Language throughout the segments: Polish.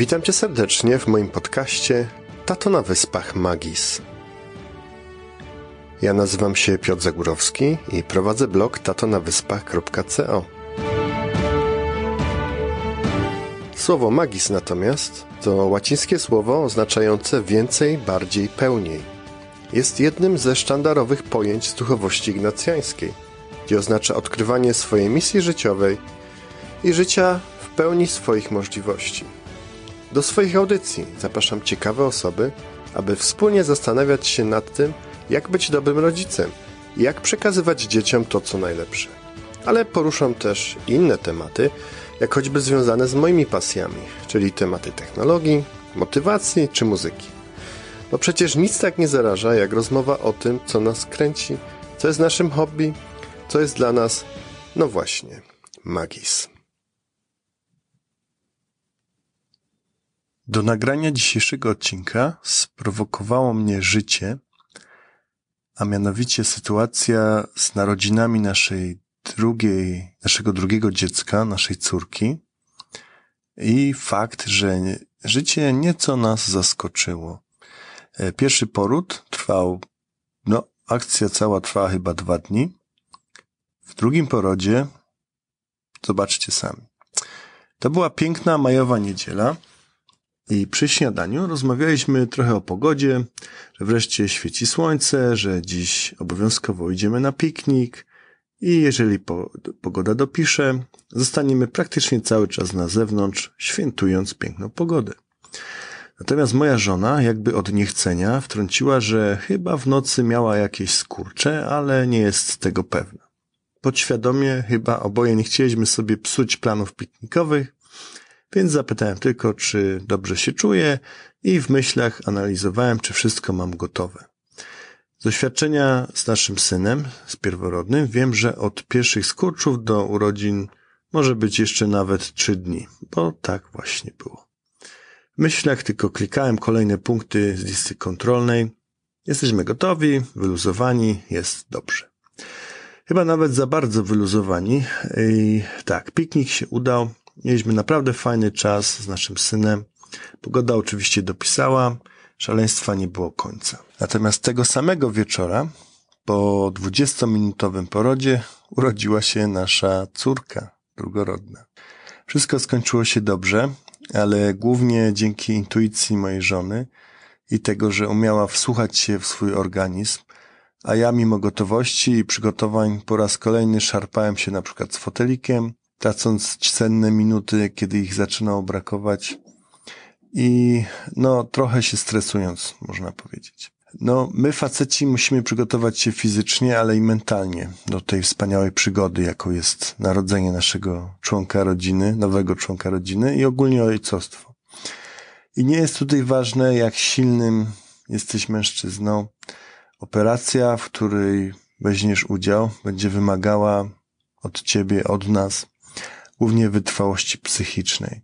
Witam Cię serdecznie w moim podcaście Tato na Wyspach Magis. Ja nazywam się Piotr Zagórowski i prowadzę blog tatonawyspach.co. Słowo magis natomiast to łacińskie słowo oznaczające więcej, bardziej, pełniej. Jest jednym ze sztandarowych pojęć z duchowości ignacjańskiej, gdzie oznacza odkrywanie swojej misji życiowej i życia w pełni swoich możliwości. Do swoich audycji zapraszam ciekawe osoby, aby wspólnie zastanawiać się nad tym, jak być dobrym rodzicem i jak przekazywać dzieciom to, co najlepsze. Ale poruszam też inne tematy, jak choćby związane z moimi pasjami, czyli tematy technologii, motywacji czy muzyki. Bo przecież nic tak nie zaraża, jak rozmowa o tym, co nas kręci, co jest naszym hobby, co jest dla nas, no właśnie, magis. Do nagrania dzisiejszego odcinka sprowokowało mnie życie, a mianowicie sytuacja z narodzinami naszej drugiej, naszego drugiego dziecka, naszej córki i fakt, że życie nieco nas zaskoczyło. E, pierwszy poród trwał, no, akcja cała trwała chyba dwa dni. W drugim porodzie, zobaczcie sami. To była piękna majowa niedziela i przy śniadaniu rozmawialiśmy trochę o pogodzie, że wreszcie świeci słońce, że dziś obowiązkowo idziemy na piknik i jeżeli po, pogoda dopisze, zostaniemy praktycznie cały czas na zewnątrz, świętując piękną pogodę. Natomiast moja żona, jakby od niechcenia, wtrąciła, że chyba w nocy miała jakieś skurcze, ale nie jest tego pewna. Podświadomie chyba oboje nie chcieliśmy sobie psuć planów piknikowych, więc zapytałem tylko, czy dobrze się czuję i w myślach analizowałem, czy wszystko mam gotowe. Z doświadczenia z naszym synem, z pierworodnym, wiem, że od pierwszych skurczów do urodzin może być jeszcze nawet trzy dni, bo tak właśnie było. W myślach tylko klikałem kolejne punkty z listy kontrolnej. Jesteśmy gotowi, wyluzowani, jest dobrze. Chyba nawet za bardzo wyluzowani. I tak, piknik się udał. Mieliśmy naprawdę fajny czas z naszym synem. Pogoda oczywiście dopisała, szaleństwa nie było końca. Natomiast tego samego wieczora, po 20-minutowym porodzie, urodziła się nasza córka drugorodna. Wszystko skończyło się dobrze, ale głównie dzięki intuicji mojej żony i tego, że umiała wsłuchać się w swój organizm, a ja mimo gotowości i przygotowań po raz kolejny szarpałem się na przykład z fotelikiem, tracąc cenne minuty, kiedy ich zaczynało brakować i no trochę się stresując, można powiedzieć. No, my faceci musimy przygotować się fizycznie, ale i mentalnie do tej wspaniałej przygody, jaką jest narodzenie naszego członka rodziny, nowego członka rodziny i ogólnie ojcostwo. I nie jest tutaj ważne, jak silnym jesteś mężczyzną. Operacja, w której weźmiesz udział, będzie wymagała od ciebie, od nas głównie wytrwałości psychicznej,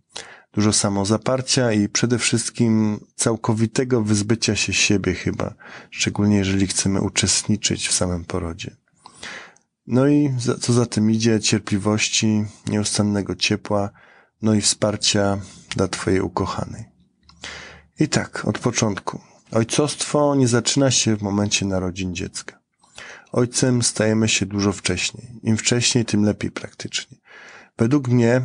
dużo samozaparcia i przede wszystkim całkowitego wyzbycia się siebie chyba, szczególnie jeżeli chcemy uczestniczyć w samym porodzie. No i co za tym idzie, cierpliwości, nieustannego ciepła, no i wsparcia dla Twojej ukochanej. I tak, od początku. Ojcostwo nie zaczyna się w momencie narodzin dziecka. Ojcem stajemy się dużo wcześniej. Im wcześniej, tym lepiej praktycznie. Według mnie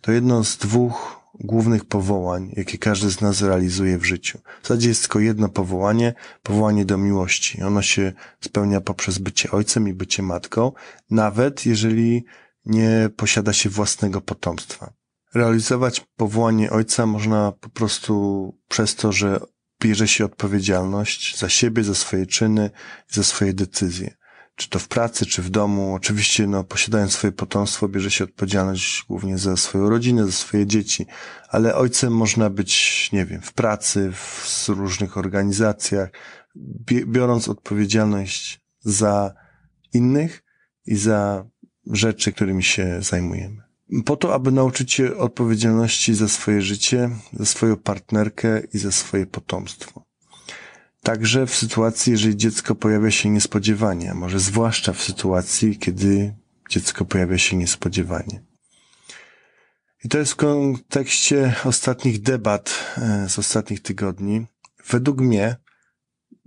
to jedno z dwóch głównych powołań, jakie każdy z nas realizuje w życiu. W zasadzie jest tylko jedno powołanie, powołanie do miłości. Ono się spełnia poprzez bycie ojcem i bycie matką, nawet jeżeli nie posiada się własnego potomstwa. Realizować powołanie ojca można po prostu przez to, że bierze się odpowiedzialność za siebie, za swoje czyny, za swoje decyzje czy to w pracy, czy w domu. Oczywiście, no, posiadając swoje potomstwo, bierze się odpowiedzialność głównie za swoją rodzinę, za swoje dzieci, ale ojcem można być, nie wiem, w pracy, w różnych organizacjach, biorąc odpowiedzialność za innych i za rzeczy, którymi się zajmujemy. Po to, aby nauczyć się odpowiedzialności za swoje życie, za swoją partnerkę i za swoje potomstwo. Także w sytuacji, jeżeli dziecko pojawia się niespodziewanie, a może zwłaszcza w sytuacji, kiedy dziecko pojawia się niespodziewanie. I to jest w kontekście ostatnich debat e, z ostatnich tygodni. Według mnie,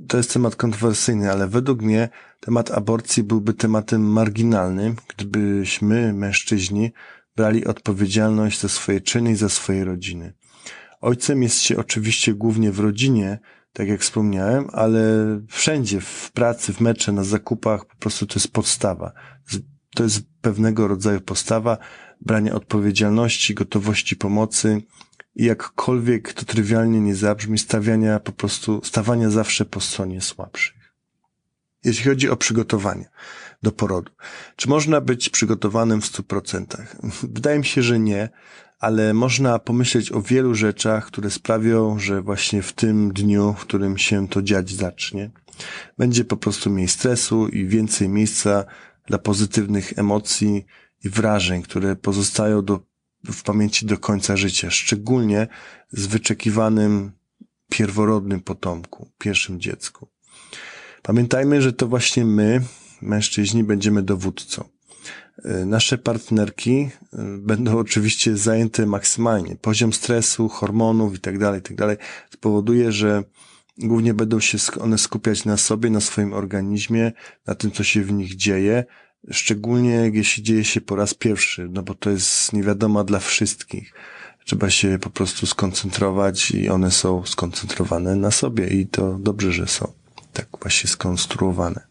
to jest temat kontrowersyjny, ale według mnie temat aborcji byłby tematem marginalnym, gdybyśmy, mężczyźni, brali odpowiedzialność za swoje czyny i za swoje rodziny. Ojcem jest się oczywiście głównie w rodzinie, tak jak wspomniałem, ale wszędzie, w pracy, w mecze, na zakupach, po prostu to jest podstawa. To jest pewnego rodzaju postawa brania odpowiedzialności, gotowości pomocy i jakkolwiek to trywialnie nie zabrzmi, stawiania po prostu, stawania zawsze po stronie słabszych. Jeśli chodzi o przygotowanie do porodu, czy można być przygotowanym w stu procentach? Wydaje mi się, że nie, ale można pomyśleć o wielu rzeczach, które sprawią, że właśnie w tym dniu, w którym się to dziać zacznie, będzie po prostu mniej stresu i więcej miejsca dla pozytywnych emocji i wrażeń, które pozostają do, w pamięci do końca życia, szczególnie z wyczekiwanym pierworodnym potomku, pierwszym dziecku. Pamiętajmy, że to właśnie my, mężczyźni, będziemy dowódcą. E, nasze partnerki e, będą oczywiście zajęte maksymalnie. Poziom stresu, hormonów i tak dalej, tak dalej spowoduje, że głównie będą się one skupiać na sobie, na swoim organizmie, na tym, co się w nich dzieje, szczególnie jeśli dzieje się po raz pierwszy, no bo to jest niewiadoma dla wszystkich. Trzeba się po prostu skoncentrować i one są skoncentrowane na sobie i to dobrze, że są tak właśnie skonstruowane.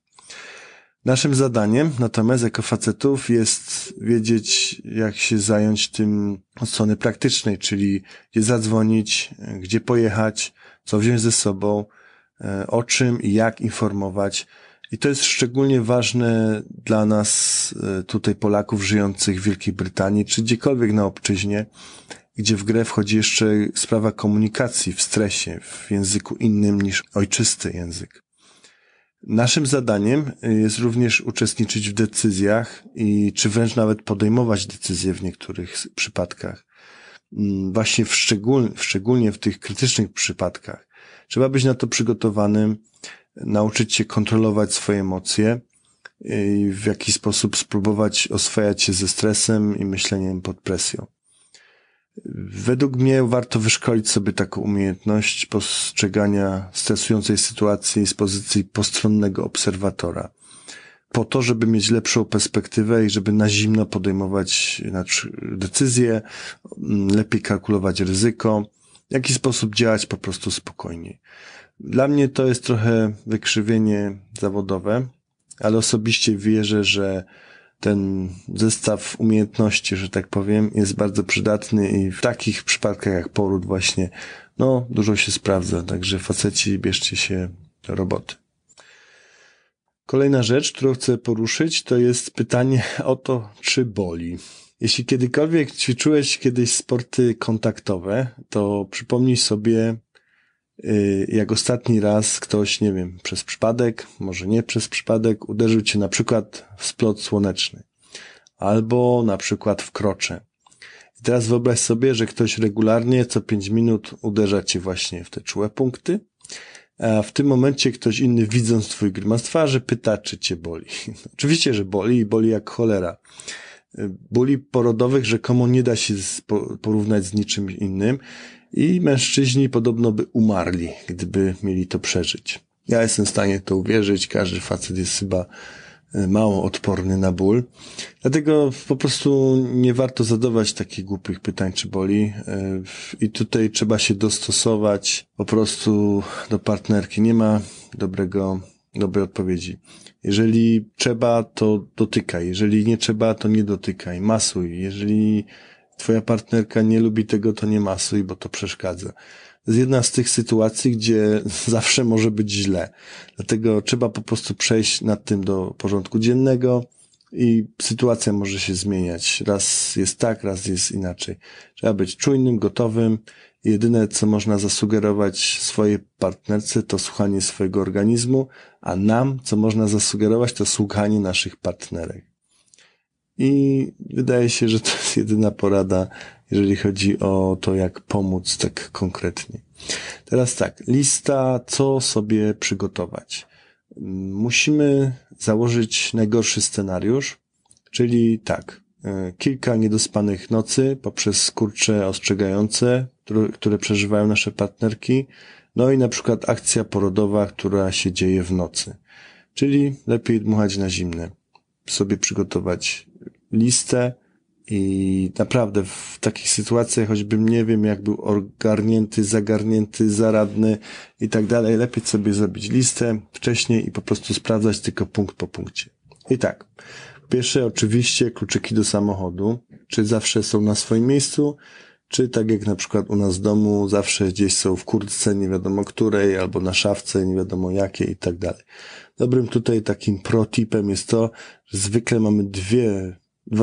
Naszym zadaniem natomiast jako facetów jest wiedzieć, jak się zająć tym od strony praktycznej, czyli gdzie zadzwonić, gdzie pojechać, co wziąć ze sobą, e, o czym i jak informować. I to jest szczególnie ważne dla nas e, tutaj Polaków żyjących w Wielkiej Brytanii, czy gdziekolwiek na obczyźnie, gdzie w grę wchodzi jeszcze sprawa komunikacji w stresie, w języku innym niż ojczysty język. Naszym zadaniem jest również uczestniczyć w decyzjach i czy wręcz nawet podejmować decyzje w niektórych przypadkach. Mm, właśnie w szczegól, szczególnie w tych krytycznych przypadkach. Trzeba być na to przygotowanym, nauczyć się kontrolować swoje emocje i w jakiś sposób spróbować oswajać się ze stresem i myśleniem pod presją. Według mnie warto wyszkolić sobie taką umiejętność postrzegania stresującej sytuacji z pozycji postronnego obserwatora. Po to, żeby mieć lepszą perspektywę i żeby na zimno podejmować decyzje, lepiej kalkulować ryzyko, w jaki sposób działać po prostu spokojniej. Dla mnie to jest trochę wykrzywienie zawodowe, ale osobiście wierzę, że ten zestaw umiejętności, że tak powiem, jest bardzo przydatny i w takich przypadkach jak poród właśnie, no, dużo się sprawdza. Także faceci, bierzcie się do roboty. Kolejna rzecz, którą chcę poruszyć, to jest pytanie o to, czy boli. Jeśli kiedykolwiek ćwiczyłeś kiedyś sporty kontaktowe, to przypomnij sobie, jak ostatni raz ktoś, nie wiem, przez przypadek, może nie przez przypadek, uderzył cię na przykład w splot słoneczny. Albo na przykład w krocze. I teraz wyobraź sobie, że ktoś regularnie co pięć minut uderza cię właśnie w te czułe punkty, a w tym momencie ktoś inny widząc twój grymas twarzy pyta, czy cię boli. Oczywiście, że boli i boli jak cholera bóli porodowych rzekomo nie da się porównać z niczym innym i mężczyźni podobno by umarli, gdyby mieli to przeżyć. Ja jestem w stanie to uwierzyć, każdy facet jest chyba e, mało odporny na ból. Dlatego po prostu nie warto zadawać takich głupich pytań, czy boli. E, I tutaj trzeba się dostosować po prostu do partnerki. Nie ma dobrego, dobrej odpowiedzi. Jeżeli trzeba, to dotykaj. Jeżeli nie trzeba, to nie dotykaj. Masuj. Jeżeli twoja partnerka nie lubi tego, to nie masuj, bo to przeszkadza. To jest jedna z tych sytuacji, gdzie zawsze może być źle. Dlatego trzeba po prostu przejść nad tym do porządku dziennego i sytuacja może się zmieniać. Raz jest tak, raz jest inaczej. Trzeba być czujnym, gotowym Jedyne, co można zasugerować swojej partnerce, to słuchanie swojego organizmu, a nam, co można zasugerować, to słuchanie naszych partnerek. I wydaje się, że to jest jedyna porada, jeżeli chodzi o to, jak pomóc tak konkretnie. Teraz tak, lista, co sobie przygotować. Musimy założyć najgorszy scenariusz, czyli tak, kilka niedospanych nocy poprzez skurcze ostrzegające, które, które przeżywają nasze partnerki, no i na przykład akcja porodowa, która się dzieje w nocy. Czyli lepiej dmuchać na zimne. Sobie przygotować listę i naprawdę w takich sytuacjach, choćbym nie wiem, jak był ogarnięty, zagarnięty, zaradny i tak dalej, lepiej sobie zrobić listę wcześniej i po prostu sprawdzać tylko punkt po punkcie. I tak. Pierwsze oczywiście kluczyki do samochodu. Czy zawsze są na swoim miejscu? Czy tak jak na przykład u nas w domu, zawsze gdzieś są w kurtce, nie wiadomo której, albo na szafce, nie wiadomo jakiej i tak dalej. Dobrym tutaj takim protipem jest to, że zwykle mamy dwie,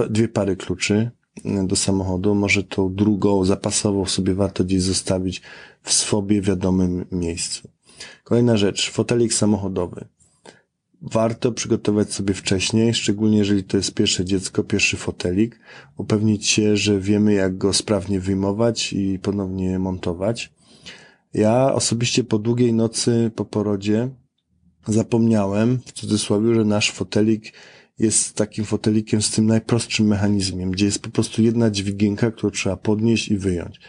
dwie pary kluczy e, do samochodu. Może tą drugą zapasową sobie warto gdzieś zostawić w sobie wiadomym miejscu. Kolejna rzecz, fotelik samochodowy warto przygotować sobie wcześniej, szczególnie jeżeli to jest pierwsze dziecko, pierwszy fotelik, upewnić się, że wiemy jak go sprawnie wyjmować i ponownie montować. Ja osobiście po długiej nocy po porodzie zapomniałem, w cudzysłowie, że nasz fotelik jest takim fotelikiem z tym najprostszym mechanizmem, gdzie jest po prostu jedna dźwigienka, którą trzeba podnieść i wyjąć.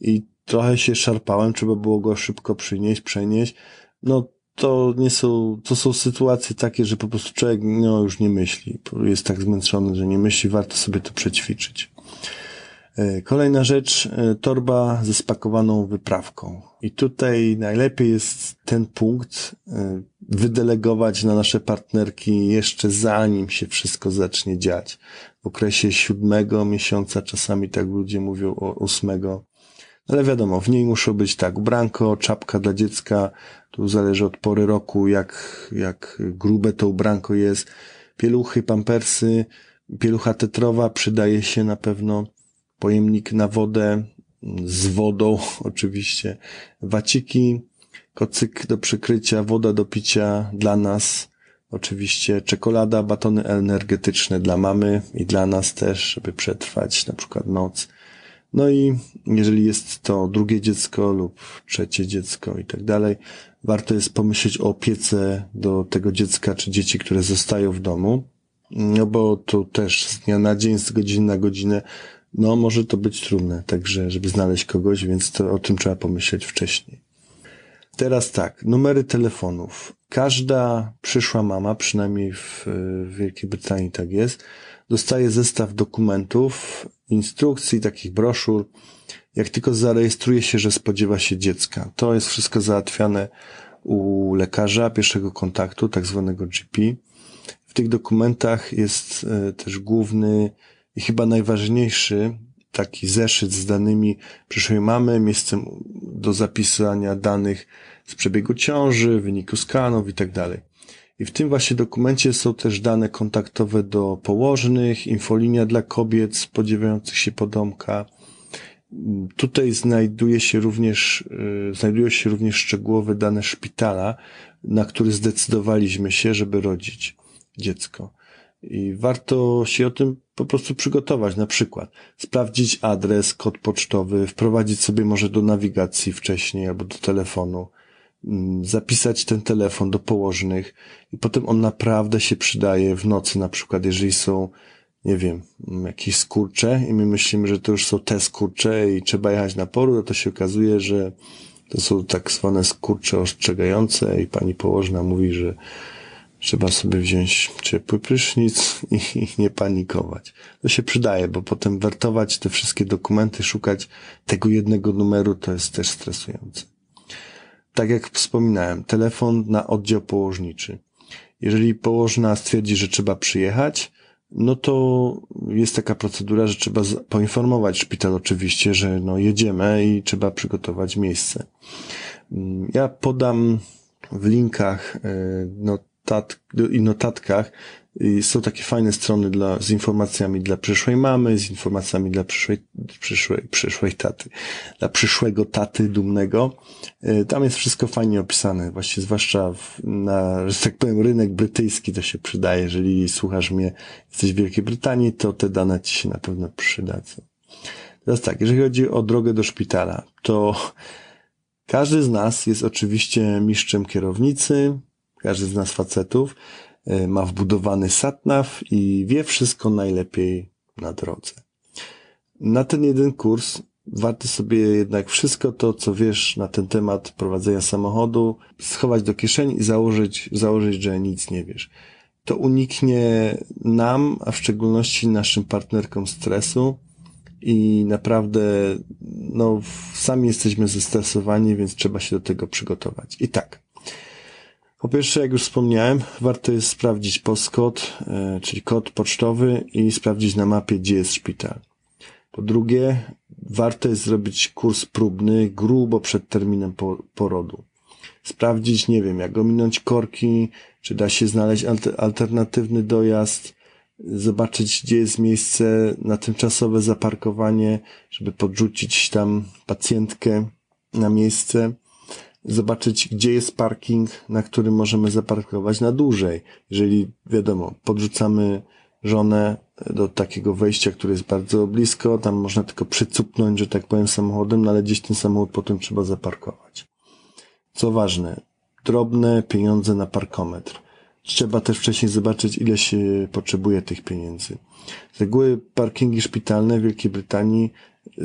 I trochę się szarpałem, trzeba było go szybko przynieść, przenieść. No to nie są, to są sytuacje takie, że po prostu człowiek no, już nie myśli. Jest tak zmęczony, że nie myśli, warto sobie to przećwiczyć. E, kolejna rzecz, e, torba ze spakowaną wyprawką. I tutaj najlepiej jest ten punkt e, wydelegować na nasze partnerki jeszcze zanim się wszystko zacznie dziać. W okresie siódmego miesiąca, czasami tak ludzie mówią o ósmego. Ale wiadomo, w niej muszą być tak, ubranko, czapka dla dziecka, tu zależy od pory roku, jak, jak grube to ubranko jest. Pieluchy, pampersy, pielucha tetrowa przydaje się na pewno. Pojemnik na wodę, z wodą oczywiście. Waciki, kocyk do przykrycia, woda do picia dla nas. Oczywiście czekolada, batony energetyczne dla mamy i dla nas też, żeby przetrwać na przykład noc. No i jeżeli jest to drugie dziecko lub trzecie dziecko i tak dalej, warto jest pomyśleć o opiece do tego dziecka czy dzieci, które zostają w domu, no bo to też z dnia na dzień, z godziny na godzinę, no może to być trudne, także żeby znaleźć kogoś, więc to o tym trzeba pomyśleć wcześniej. Teraz tak, numery telefonów. Każda przyszła mama, przynajmniej w Wielkiej Brytanii tak jest, dostaje zestaw dokumentów, instrukcji, takich broszur, jak tylko zarejestruje się, że spodziewa się dziecka. To jest wszystko załatwiane u lekarza pierwszego kontaktu, tak zwanego GP. W tych dokumentach jest e, też główny i chyba najważniejszy taki zeszyt z danymi przyszłej mamy, miejscem do zapisania danych z przebiegu ciąży, wyniku skanów i tak dalej. I w tym właśnie dokumencie są też dane kontaktowe do położnych, infolinia dla kobiet spodziewających się podomka. Tutaj znajduje się również, yy, znajdują się również szczegółowe dane szpitala, na który zdecydowaliśmy się, żeby rodzić dziecko. I warto się o tym po prostu przygotować. Na przykład sprawdzić adres, kod pocztowy, wprowadzić sobie może do nawigacji wcześniej albo do telefonu zapisać ten telefon do położnych i potem on naprawdę się przydaje w nocy, na przykład jeżeli są, nie wiem, mm, jakieś skurcze i my myślimy, że to już są te skurcze i trzeba jechać na poród, to się okazuje, że to są tak zwane skurcze ostrzegające i pani położna mówi, że trzeba sobie wziąć ciepły prysznic i nie panikować. To się przydaje, bo potem wertować te wszystkie dokumenty, szukać tego jednego numeru, to jest też stresujące tak jak wspominałem, telefon na oddział położniczy. Jeżeli położna stwierdzi, że trzeba przyjechać, no to jest taka procedura, że trzeba poinformować szpital oczywiście, że no jedziemy i trzeba przygotować miejsce. Mm, ja podam w linkach e, notat, i notatkach są takie fajne strony dla, z informacjami dla przyszłej mamy, z informacjami dla przyszłej, przyszłej, przyszłej taty, dla przyszłego taty dumnego. E, tam jest wszystko fajnie opisane, właśnie zwłaszcza w, na, że tak powiem, rynek brytyjski to się przydaje. Jeżeli słuchasz mnie, jesteś w Wielkiej Brytanii, to te dane ci się na pewno przydadzą. Teraz tak, jeżeli chodzi o drogę do szpitala, to każdy z nas jest oczywiście mistrzem kierownicy, każdy z nas facetów, E, ma wbudowany satnaw i wie wszystko najlepiej na drodze. Na ten jeden kurs warto sobie jednak wszystko to, co wiesz na ten temat prowadzenia samochodu, schować do kieszeni i założyć, założyć, że nic nie wiesz. To uniknie nam, a w szczególności naszym partnerkom stresu i naprawdę, no, sami jesteśmy zestresowani, więc trzeba się do tego przygotować. I tak. Po pierwsze, jak już wspomniałem, warto jest sprawdzić postkod, e, czyli kod pocztowy i sprawdzić na mapie, gdzie jest szpital. Po drugie, warto jest zrobić kurs próbny grubo przed terminem porodu. Sprawdzić, nie wiem, jak ominąć korki, czy da się znaleźć alternatywny dojazd, zobaczyć, gdzie jest miejsce na tymczasowe zaparkowanie, żeby podrzucić tam pacjentkę na miejsce, zobaczyć, gdzie jest parking, na którym możemy zaparkować na dłużej. Jeżeli, wiadomo, podrzucamy żonę do takiego wejścia, które jest bardzo blisko, tam można tylko przycupnąć, że tak powiem, samochodem, no ale gdzieś ten samochód potem trzeba zaparkować. Co ważne, drobne pieniądze na parkometr. Trzeba też wcześniej zobaczyć, ile się potrzebuje tych pieniędzy. Z reguły parkingi szpitalne w Wielkiej Brytanii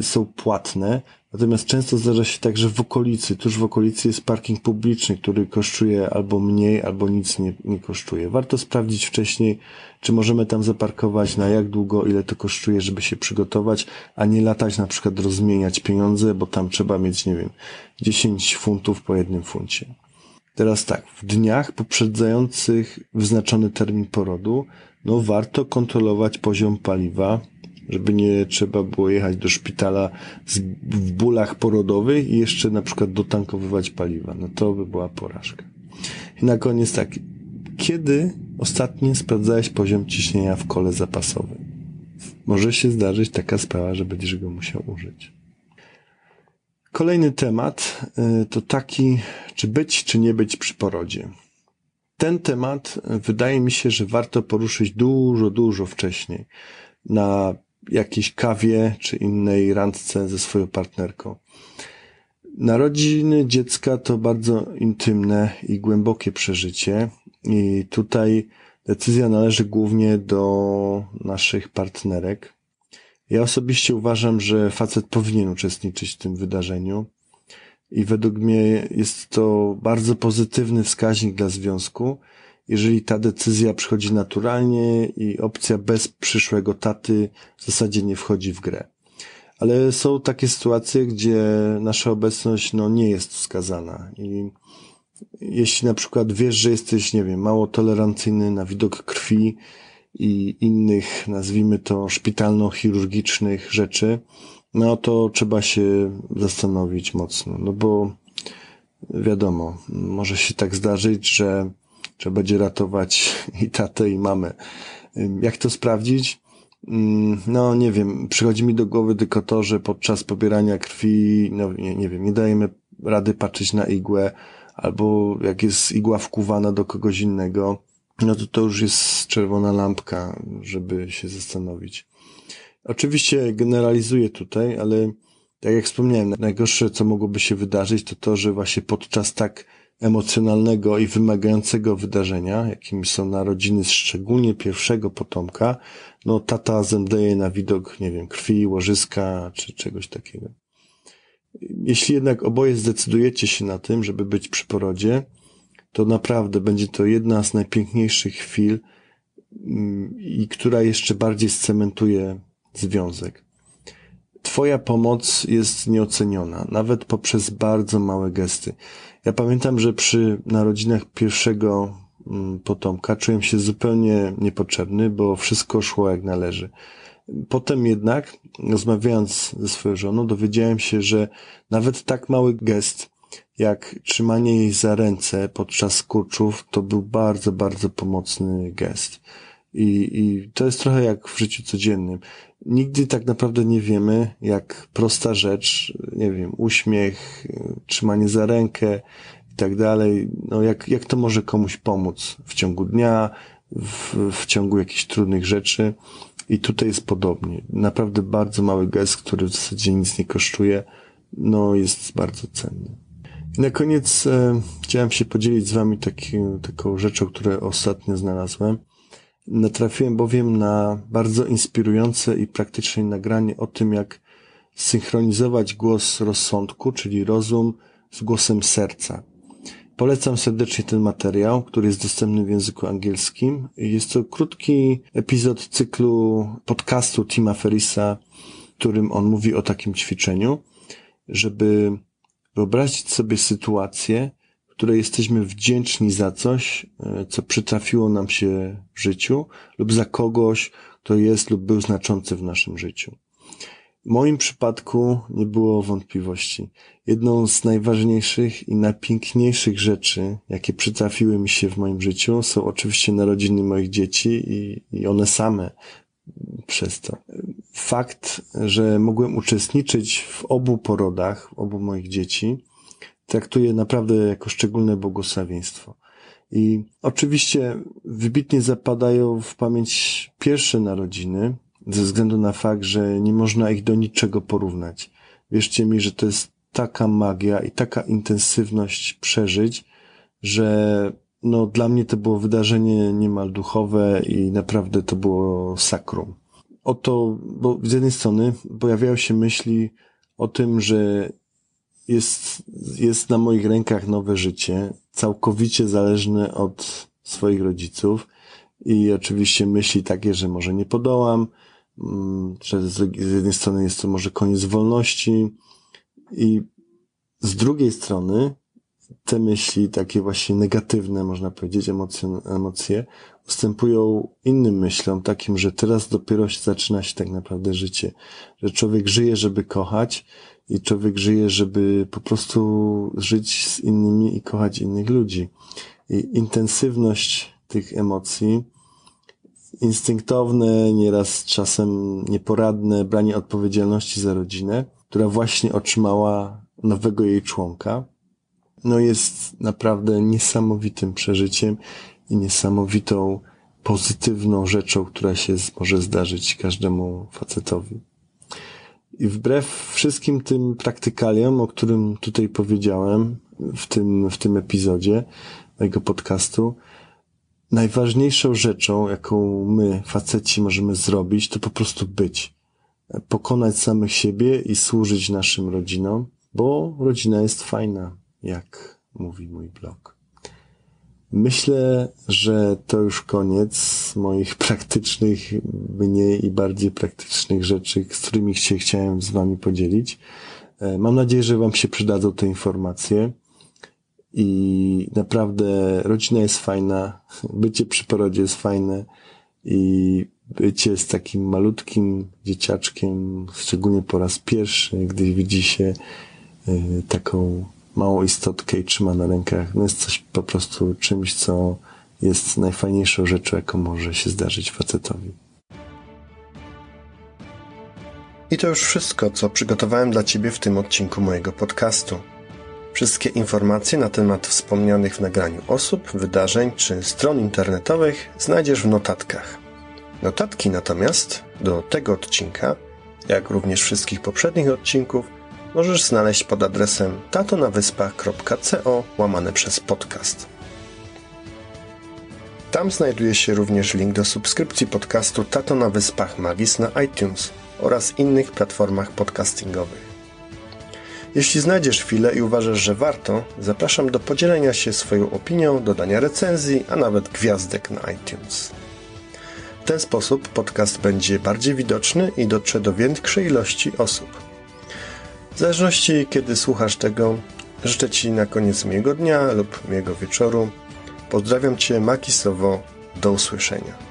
są płatne, natomiast często zdarza się tak, że w okolicy, tuż w okolicy jest parking publiczny, który kosztuje albo mniej, albo nic nie, nie kosztuje. Warto sprawdzić wcześniej, czy możemy tam zaparkować, na jak długo, ile to kosztuje, żeby się przygotować, a nie latać na przykład rozmieniać pieniądze, bo tam trzeba mieć, nie wiem, 10 funtów po jednym funcie. Teraz tak, w dniach poprzedzających wyznaczony termin porodu, no warto kontrolować poziom paliwa, żeby nie trzeba było jechać do szpitala z, w bólach porodowych i jeszcze na przykład dotankowywać paliwa. No to by była porażka. I na koniec tak, kiedy ostatnio sprawdzałeś poziom ciśnienia w kole zapasowym? Może się zdarzyć taka sprawa, że będziesz go musiał użyć. Kolejny temat y, to taki, czy być, czy nie być przy porodzie. Ten temat y, wydaje mi się, że warto poruszyć dużo, dużo wcześniej. Na jakiejś kawie, czy innej randce ze swoją partnerką. Narodziny dziecka to bardzo intymne i głębokie przeżycie i tutaj decyzja należy głównie do naszych partnerek. Ja osobiście uważam, że facet powinien uczestniczyć w tym wydarzeniu i według mnie jest to bardzo pozytywny wskaźnik dla związku, jeżeli ta decyzja przychodzi naturalnie i opcja bez przyszłego taty w zasadzie nie wchodzi w grę. Ale są takie sytuacje, gdzie nasza obecność no, nie jest wskazana i jeśli na przykład wiesz, że jesteś, nie wiem, mało tolerancyjny na widok krwi i innych, nazwijmy to, szpitalno-chirurgicznych rzeczy, no to trzeba się zastanowić mocno, no bo wiadomo, może się tak zdarzyć, że trzeba będzie ratować i tatę, i mamę. Jak to sprawdzić? Mm, no, nie wiem, przychodzi mi do głowy tylko to, że podczas pobierania krwi, no nie, nie wiem, nie dajemy rady patrzeć na igłę, albo jak jest igła wkuwana do kogoś innego, no to to już jest czerwona lampka, żeby się zastanowić. Oczywiście generalizuję tutaj, ale tak jak wspomniałem, najgorsze, co mogłoby się wydarzyć, to to, że właśnie podczas tak emocjonalnego i wymagającego wydarzenia, jakim są narodziny szczególnie pierwszego potomka, no tata zemdleje na widok, nie wiem, krwi, łożyska czy czegoś takiego. Jeśli jednak oboje zdecydujecie się na tym, żeby być przy porodzie, to naprawdę będzie to jedna z najpiękniejszych chwil mm, i która jeszcze bardziej scementuje związek. Twoja pomoc jest nieoceniona, nawet poprzez bardzo małe gesty. Ja pamiętam, że przy narodzinach pierwszego mm, potomka czułem się zupełnie niepotrzebny, bo wszystko szło jak należy. Potem jednak, rozmawiając ze swoją żoną, dowiedziałem się, że nawet tak mały gest, jak trzymanie jej za ręce podczas kurczów, to był bardzo, bardzo pomocny gest. I, I to jest trochę jak w życiu codziennym. Nigdy tak naprawdę nie wiemy, jak prosta rzecz, nie wiem, uśmiech, trzymanie za rękę i tak dalej, no jak, jak to może komuś pomóc w ciągu dnia, w, w ciągu jakichś trudnych rzeczy. I tutaj jest podobnie. Naprawdę bardzo mały gest, który w zasadzie nic nie kosztuje, no jest bardzo cenny. I na koniec e, chciałem się podzielić z wami taki, taką rzeczą, którą ostatnio znalazłem. Natrafiłem bowiem na bardzo inspirujące i praktyczne nagranie o tym, jak synchronizować głos rozsądku, czyli rozum, z głosem serca. Polecam serdecznie ten materiał, który jest dostępny w języku angielskim. Jest to krótki epizod cyklu podcastu Tima Ferrisa, w którym on mówi o takim ćwiczeniu, żeby wyobrazić sobie sytuację, której jesteśmy wdzięczni za coś, e, co przytrafiło nam się w życiu, lub za kogoś, kto jest lub był znaczący w naszym życiu. W moim przypadku nie było wątpliwości. Jedną z najważniejszych i najpiękniejszych rzeczy, jakie przytrafiły mi się w moim życiu, są oczywiście narodziny moich dzieci i, i one same przez to. Fakt, że mogłem uczestniczyć w obu porodach, obu moich dzieci, traktuję naprawdę jako szczególne błogosławieństwo. I oczywiście wybitnie zapadają w pamięć pierwsze narodziny, ze względu na fakt, że nie można ich do niczego porównać. Wierzcie mi, że to jest taka magia i taka intensywność przeżyć, że no dla mnie to było wydarzenie niemal duchowe i naprawdę to było sakrum. Oto, bo z jednej strony pojawiają się myśli o tym, że jest, jest na moich rękach nowe życie, całkowicie zależne od swoich rodziców i oczywiście myśli takie, że może nie podołam, mm, że z jednej strony jest to może koniec wolności i z drugiej strony te myśli, takie właśnie negatywne, można powiedzieć, emocje, emocje ustępują innym myślom, takim, że teraz dopiero się zaczyna się tak naprawdę życie. Że człowiek żyje, żeby kochać i człowiek żyje, żeby po prostu żyć z innymi i kochać innych ludzi. I intensywność tych emocji, instynktowne, nieraz czasem nieporadne branie odpowiedzialności za rodzinę, która właśnie otrzymała nowego jej członka, no jest naprawdę niesamowitym przeżyciem i niesamowitą pozytywną rzeczą, która się może zdarzyć każdemu facetowi. I wbrew wszystkim tym praktykaliom, o którym tutaj powiedziałem w tym, w tym epizodzie mojego podcastu, najważniejszą rzeczą, jaką my, faceci, możemy zrobić, to po prostu być. Pokonać samych siebie i służyć naszym rodzinom, bo rodzina jest fajna, jak mówi mój blog. Myślę, że to już koniec moich praktycznych, mniej i bardziej praktycznych rzeczy, z którymi się chciałem z Wami podzielić. E, mam nadzieję, że Wam się przydadzą te informacje. I naprawdę rodzina jest fajna, bycie przy porodzie jest fajne i bycie z takim malutkim dzieciaczkiem, szczególnie po raz pierwszy, gdy widzi się Y, taką małą istotkę i trzyma na rękach. No jest coś po prostu czymś, co jest najfajniejszą rzeczą, jaką może się zdarzyć facetowi. I to już wszystko, co przygotowałem dla Ciebie w tym odcinku mojego podcastu. Wszystkie informacje na temat wspomnianych w nagraniu osób, wydarzeń czy stron internetowych znajdziesz w notatkach. Notatki natomiast do tego odcinka, jak również wszystkich poprzednich odcinków, możesz znaleźć pod adresem tatonawyspach.co łamane przez podcast. Tam znajduje się również link do subskrypcji podcastu Tato na Wyspach Magis na iTunes oraz innych platformach podcastingowych. Jeśli znajdziesz chwilę i uważasz, że warto, zapraszam do podzielenia się swoją opinią, dodania recenzji, a nawet gwiazdek na iTunes. W ten sposób podcast będzie bardziej widoczny i dotrze do większej ilości osób. W zależności kiedy słuchasz tego, życzę Ci na koniec miłego dnia lub miłego wieczoru. Pozdrawiam Cię makisowo. Do usłyszenia.